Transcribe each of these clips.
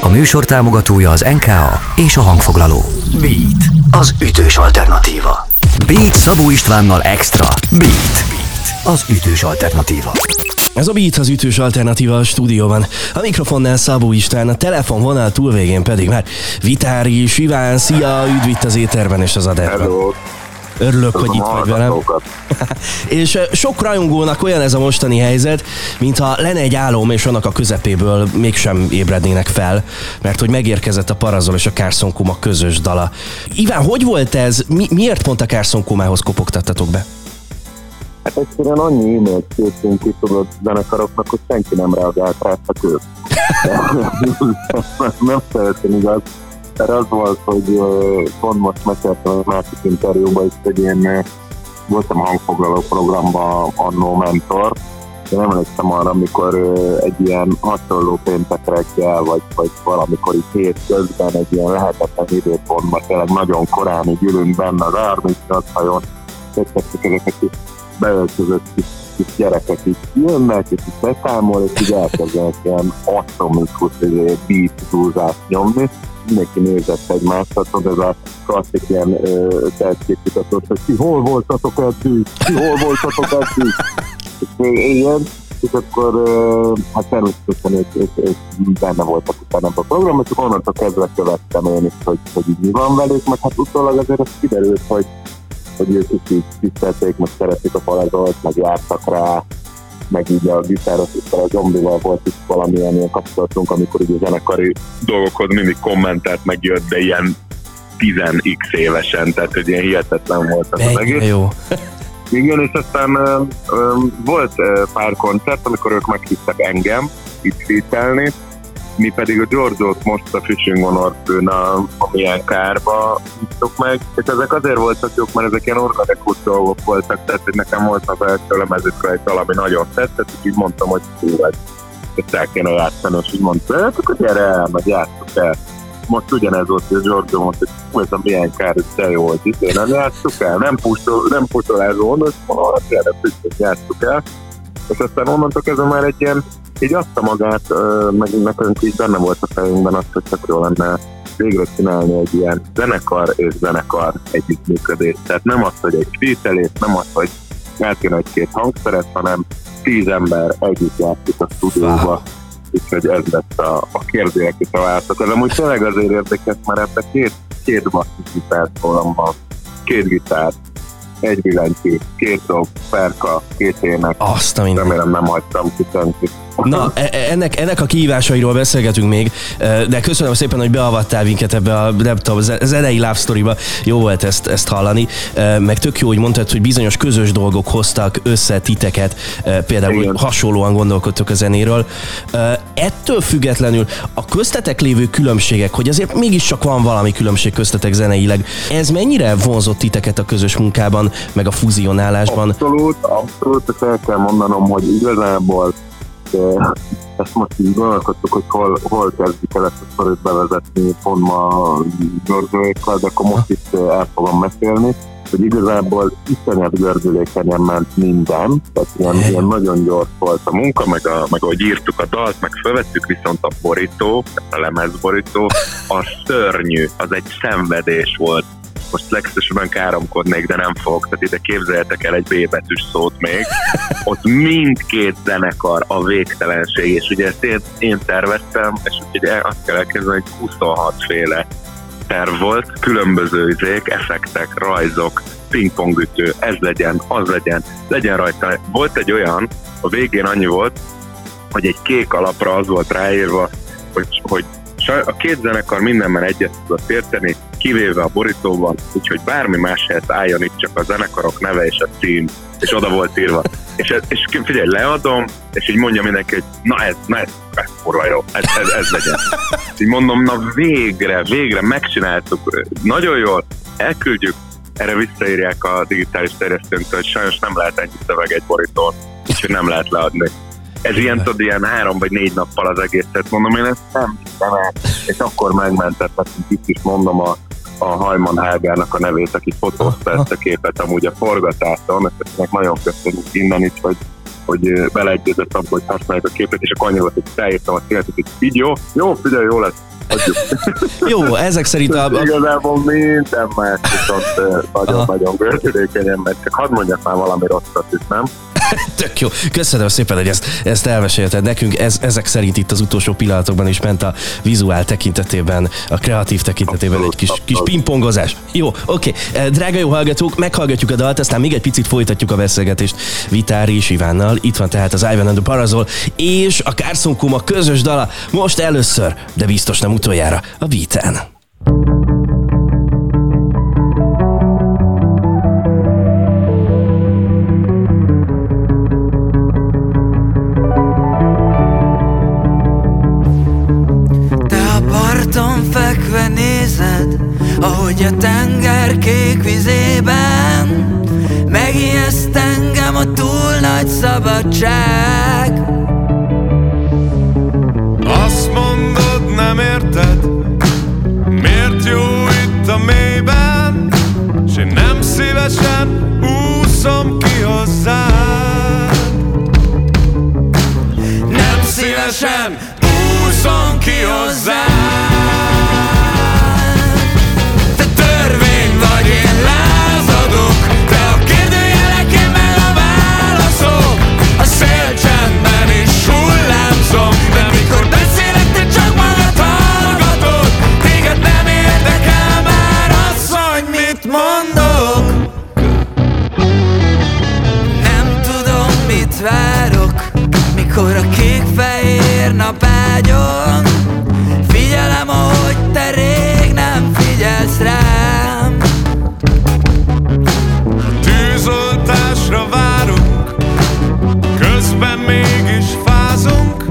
A műsor támogatója az NKA és a hangfoglaló. Beat, az ütős alternatíva. Beat Szabó Istvánnal Extra. Beat, Beat az ütős alternatíva. Ez a Beat az ütős alternatíva a stúdióban. A mikrofonnál Szabó István, a telefonvonal túlvégén pedig már Vitári Siván. Szia, üdv itt az éterben és az adásban. Hello. Örülök, hogy itt vagy velem. És sok rajongónak olyan ez a mostani helyzet, mintha lenne egy álom, és annak a közepéből mégsem ébrednének fel, mert hogy megérkezett a Parazol és a Carson Kuma közös dala. Iván, hogy volt ez? Mi, miért pont a Carson Kumához kopogtattatok be? Hát egyszerűen annyi e-mailt küldtünk ki tudod zenekaroknak, hogy senki nem reagált rá, csak ők. nem szeretem igaz. Mert az volt, hogy pont most meséltem a másik interjúban is, hogy én voltam a hangfoglaló programban annó mentor, én emlékszem arra, amikor egy ilyen hasonló péntek reggel, vagy, vagy valamikor itt hét közben egy ilyen lehetetlen időpontban, tényleg nagyon korán így ülünk benne az 38 hajón, tettettük ezeket is beöltözött kis, kis gyerekek is jönnek, és így beszámol, és így elkezdenek ilyen atomikus beat nyomni. Mindenki nézett egymást, tehát ez a klasszik ilyen tehetségkutatós, hogy ti hol voltatok eddig, ti hol voltatok eddig. És ilyen, és akkor hát természetesen ők, ők, ők benne voltak utána a programban, és onnantól kezdve követtem én is, hogy, hogy így mi van velük, meg hát utólag azért az kiderült, hogy hogy ők is így tisztelték, meg szeretik a palazolt, meg jártak rá, meg így a gitárosokkal, a zombival volt is valamilyen ilyen kapcsolatunk, amikor így a zenekari dolgokhoz mindig kommentelt, meg jött, de ilyen 10x évesen, tehát hogy ilyen hihetetlen volt az, az egész. jó. Igen, és aztán ö, ö, volt pár koncert, amikor ők meghívtak engem itt fítelni, mi pedig a George-ot most a Fishing on Orpön a, a milyen kárba hívtuk meg, és ezek azért voltak jók, mert ezek ilyen organikus dolgok voltak, tehát hogy nekem volt az első lemezükre egy valami nagyon tetszett, és így mondtam, hogy hú, ez- ezt el kéne játszani, és így mondta, hát akkor gyere el, meg játsszuk el. Most ugyanez volt, hogy a George mondta, hogy ez a milyen kár, ez de jó, hogy itt nem játsszuk el, nem pusztol, nem pusztolázó, és mondom, hát gyere, játsszuk el. És aztán onnantól kezdve már egy ilyen így adta magát, ö, meg nekünk így benne volt a fejünkben az, hogy csak jó lenne végre csinálni egy ilyen zenekar és zenekar együttműködést. Tehát nem az, hogy egy fítelés, nem az, hogy elkéne egy-két hangszeret, hanem tíz ember együtt játszik a stúdióba, úgyhogy ez lett a, a kérdőjek is a válaszok. Ez amúgy tényleg azért érdekes, mert ebben két, két basszus gitár szólam van, két gitár, egy billentyű, két dob, perka, két ének, Azt a remélem nem hagytam ki senkit. Na, e- e- ennek, ennek a kihívásairól beszélgetünk még, e, de köszönöm szépen, hogy beavattál minket ebbe a, nem tudom, ze- zenei love story-ba. Jó volt ezt, ezt hallani. Meg tök jó, hogy mondtad, hogy bizonyos közös dolgok hoztak össze titeket, például Igen. hasonlóan gondolkodtok a zenéről. Ettől függetlenül a köztetek lévő különbségek, hogy azért mégiscsak van valami különbség köztetek zeneileg, ez mennyire vonzott titeket a közös munkában, meg a fúzionálásban? Abszolút, abszolút, és el kell mondanom, hogy igazából ezt most így gondolkodtuk, hogy hol, hol kezdjük el ezt a szorít bevezetni pont ma görzőékkal, de akkor most itt el fogom mesélni, hogy igazából iszonyat gördülékenyen ment minden, tehát ilyen, ilyen nagyon gyors volt a munka, meg, a, meg ahogy írtuk a dalt, meg felvettük, viszont a borító, a lemezborító, a szörnyű, az egy szenvedés volt most legszívesebben káromkodnék, de nem fogok. Tehát ide képzeljetek el egy B betűs szót még. Ott mindkét zenekar a végtelenség, és ugye ezt én, én terveztem, és ugye azt kell elképzelni, hogy 26 féle terv volt, különböző izék, effektek, rajzok, pingpongütő, ez legyen, az legyen, legyen rajta. Volt egy olyan, a végén annyi volt, hogy egy kék alapra az volt ráírva, hogy, hogy a két zenekar mindenben egyet tudott érteni, kivéve a borítóban, úgyhogy bármi más helyet álljon itt csak a zenekarok neve és a cím, és oda volt írva. És, ez, és figyelj, leadom, és így mondja mindenki, hogy na ez, na ez, ez kurva jó, ez, ez, ez legyen. Így mondom, na végre, végre megcsináltuk, nagyon jól, elküldjük, erre visszaírják a digitális terjesztőnktől, hogy sajnos nem lehet ennyi szöveg egy borítón, úgyhogy nem lehet leadni. Ez ilyen, tudod, ilyen három vagy négy nappal az egészet mondom, én ezt nem hiszem. És akkor megmentettem, itt is mondom a, a Hajman Hágának a nevét, aki fotózta ezt a képet amúgy a forgatáson, ennek nagyon köszönjük innen is, hogy hogy beleegyezett abba, hogy használjuk a képet, és akkor annyira, hogy felírtam a színet, hogy így jó, jó, figyelj, jó lesz. Jó, ezek szerint a... a... Igazából minden más viszont nagyon-nagyon gördülékenyen, mert csak hadd mondjak már valami rosszat is, nem? Tök jó. Köszönöm szépen, hogy ezt, ezt elmesélted nekünk. Ez, ezek szerint itt az utolsó pillanatokban is ment a vizuál tekintetében, a kreatív tekintetében egy kis, kis pingpongozás. Jó, oké. Okay. Drága jó hallgatók, meghallgatjuk a dalt, aztán még egy picit folytatjuk a beszélgetést Vitári és Ivánnal. Itt van tehát az Ivan and the Parazol és a Carson Kuma közös dala. Most először, de biztos nem utoljára, a Vitán. Ahogy a tenger kék vizében Megijeszt engem a túl nagy szabadság. Azt mondod nem érted Miért jó itt a mélyben S én nem szívesen úszom ki hozzád. Nem szívesen úszom ki hozzád Mikor a kék-fehér nap ágyon Figyelem, ahogy te rég nem figyelsz rám. A tűzoltásra várunk Közben mégis fázunk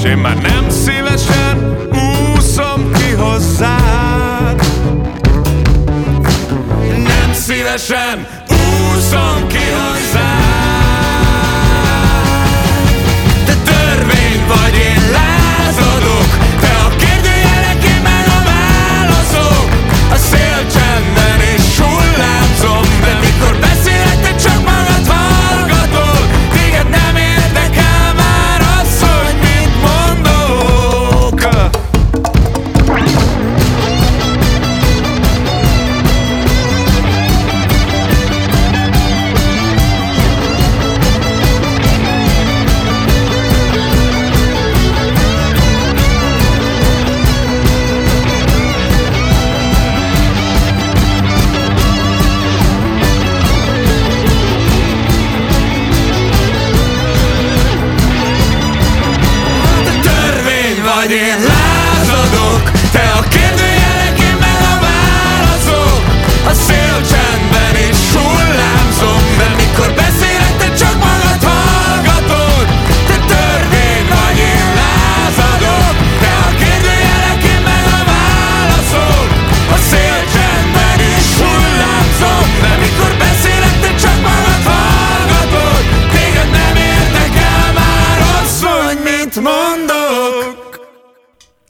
S én már nem szívesen úszom ki hozzád. Nem szívesen úszom ki hozzád Panie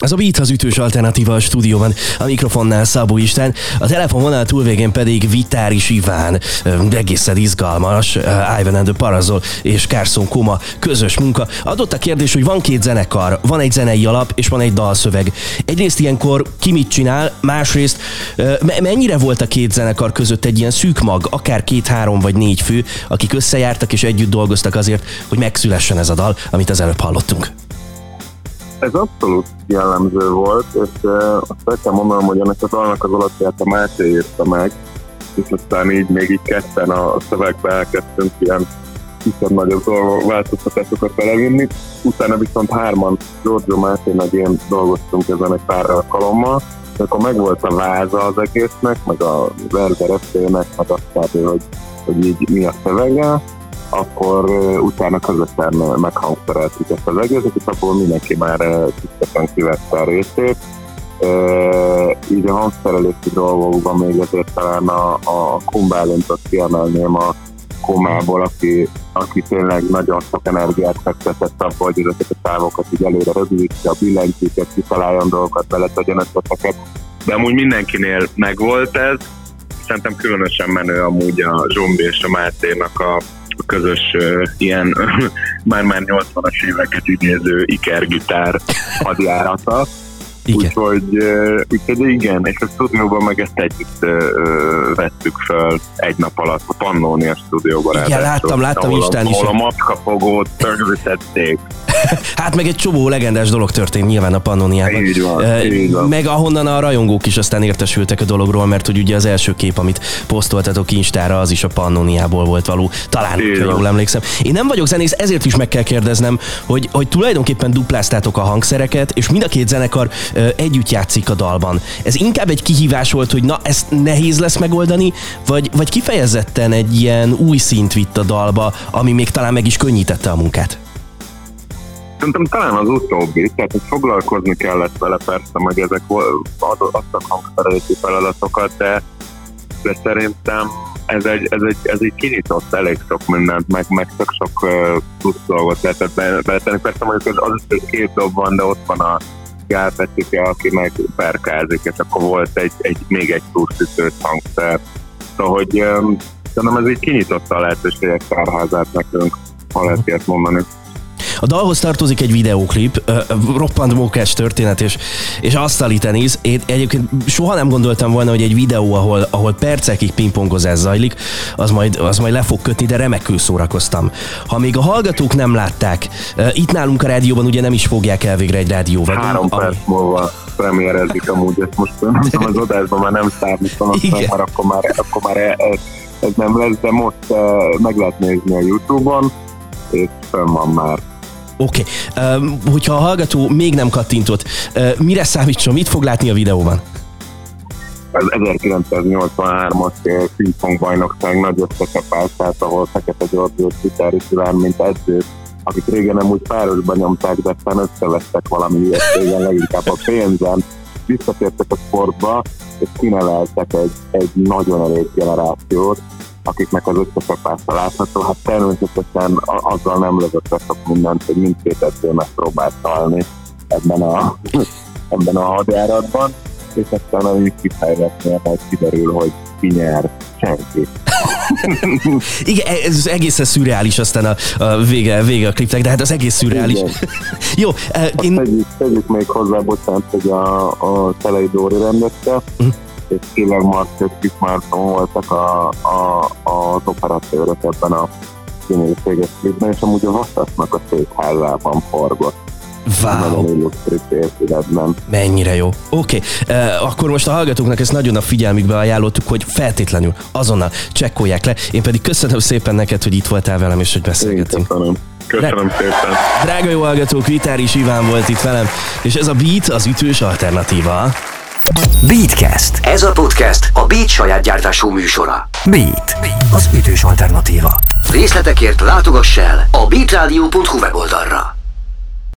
Ez a Beat az ütős alternatíva a stúdióban, a mikrofonnál Szabó Isten, a telefonvonal túlvégén pedig Vitáris Iván, egészen izgalmas, Ivan and the Parazol és Carson Koma közös munka. Adott a kérdés, hogy van két zenekar, van egy zenei alap és van egy dalszöveg. Egyrészt ilyenkor ki mit csinál, másrészt mennyire volt a két zenekar között egy ilyen szűk mag, akár két-három vagy négy fő, akik összejártak és együtt dolgoztak azért, hogy megszülessen ez a dal, amit az előbb hallottunk. Ez abszolút jellemző volt, és azt el kell mondanom, hogy ennek az alnak az alapját a Máté írta meg, és aztán így még így ketten a szövegbe elkezdtünk ilyen kisebb nagyobb változtatásokat belevinni. Utána viszont hárman, Giorgio Máté meg én dolgoztunk ezen egy pár alkalommal, és akkor megvolt a váza az egésznek, meg a Werder meg azt hogy, hogy így mi a szövege, akkor utána közösen meghangszereltük ezt az egészet, és akkor mindenki már tisztesen kivette a részét. Így a hangszerelési dolgokban még azért talán a, a Kumbálintot kiemelném a komából, aki, aki tényleg nagyon sok energiát fektetett abba, hogy ezeket a távokat így előre rövidítse, a billentyűket, kitaláljon dolgokat, beletegyen ötleteket. De amúgy mindenkinél megvolt ez, szerintem különösen menő amúgy a Zsombi és a Máténak a közös ilyen már-már 80-as éveket idéző ikergitár hadjárata. Igen. Úgyhogy, úgyhogy igen, és a stúdióban meg ezt együtt vettük fel egy nap alatt a Pannonia stúdióban. Igen, ráadásul, láttam, láttam ahol a- Instán is. Ahol a macskafogót rögzítették. Hát meg egy csomó legendás dolog történt nyilván a Pannoniában. Így van, Eh, így van. Meg ahonnan a rajongók is aztán értesültek a dologról, mert hogy ugye az első kép, amit posztoltatok Instára, az is a Pannoniából volt való. Talán, ha jól emlékszem. Én nem vagyok zenész, ezért is meg kell kérdeznem, hogy, hogy tulajdonképpen dupláztátok a hangszereket, és mind a két zenekar együtt játszik a dalban. Ez inkább egy kihívás volt, hogy na, ezt nehéz lesz megoldani, vagy, vagy kifejezetten egy ilyen új szint vitt a dalba, ami még talán meg is könnyítette a munkát? Szerintem talán az utóbbi, tehát hogy foglalkozni kellett vele persze, meg ezek adtak hangszerelőti feladatokat, de, de szerintem ez egy, ez, egy, ez egy kinyitott elég sok mindent, meg, meg tök sok uh, plusz dolgot lehetett be- beletenni. Persze mondjuk az, az hogy két dob van, de ott van a Gál Petike, aki meg perkázik, és akkor volt egy, egy még egy plusz ütős hangszer. Szóval, hogy um, szerintem ez így kinyitotta a lehetőségek tárházát nekünk, ha lehet ilyet mondani. A dalhoz tartozik egy videóklip, ö, roppant mókás történet és, és asztali tenisz. Én egyébként soha nem gondoltam volna, hogy egy videó, ahol, ahol percekig pingpongozás zajlik, az majd, az majd le fog kötni, de remekül szórakoztam. Ha még a hallgatók nem látták, ö, itt nálunk a rádióban ugye nem is fogják elvégre egy rádióval. Három ami- perc múlva premierezik amúgy, ezt most nem az adásban már nem számítom, mert akkor már, akkor már ez, ez nem lesz, de most uh, meg lehet nézni a Youtube-on, és fönn van már. Oké, okay. hogyha a hallgató még nem kattintott, ö, mire számítson, mit fog látni a videóban? Az 1983-as eh, pingpong bajnokság nagy összecsapását, ahol Fekete György és Vitári Szilárd, mint edzők, akik régen nem úgy párosban nyomták, de aztán összevesztek valami ilyet régen, leginkább a pénzen, visszatértek a sportba, és kineveltek egy, egy nagyon elég generációt, akiknek az összecsapása látható. Hát természetesen a- azzal nem le sok mindent, hogy mindkét edző megpróbált találni ebben a, ebben a hadjáratban, és aztán amíg kifejletnél, majd kiderül, hogy ki nyer, senki. Igen, ez egészen szürreális aztán a, a vége, vége a klipnek, de hát az egész szürreális. Jó, Azt én, tegyük, tegyük még hozzá, bocsánat, hogy a, a Szelei Dóri rendezte, Mhm. És Killeg Mark és Kis Márton voltak a, a, az operatőrök ebben a színűséges klipben, és amúgy a Vasszasnak a székházában forgott. Wow, mennyire jó. Oké, okay. akkor most a hallgatóknak ezt nagyon a figyelmükbe ajánlottuk, hogy feltétlenül azonnal csekkolják le. Én pedig köszönöm szépen neked, hogy itt voltál velem, és hogy beszélgettünk. köszönöm. Köszönöm szépen. Drága jó hallgatók, Vitáris Iván volt itt velem, és ez a Beat az ütős alternatíva. Beatcast. Ez a podcast a Beat saját gyártású műsora. Beat. Az ütős alternatíva. Részletekért látogass el a beatradio.hu weboldalra.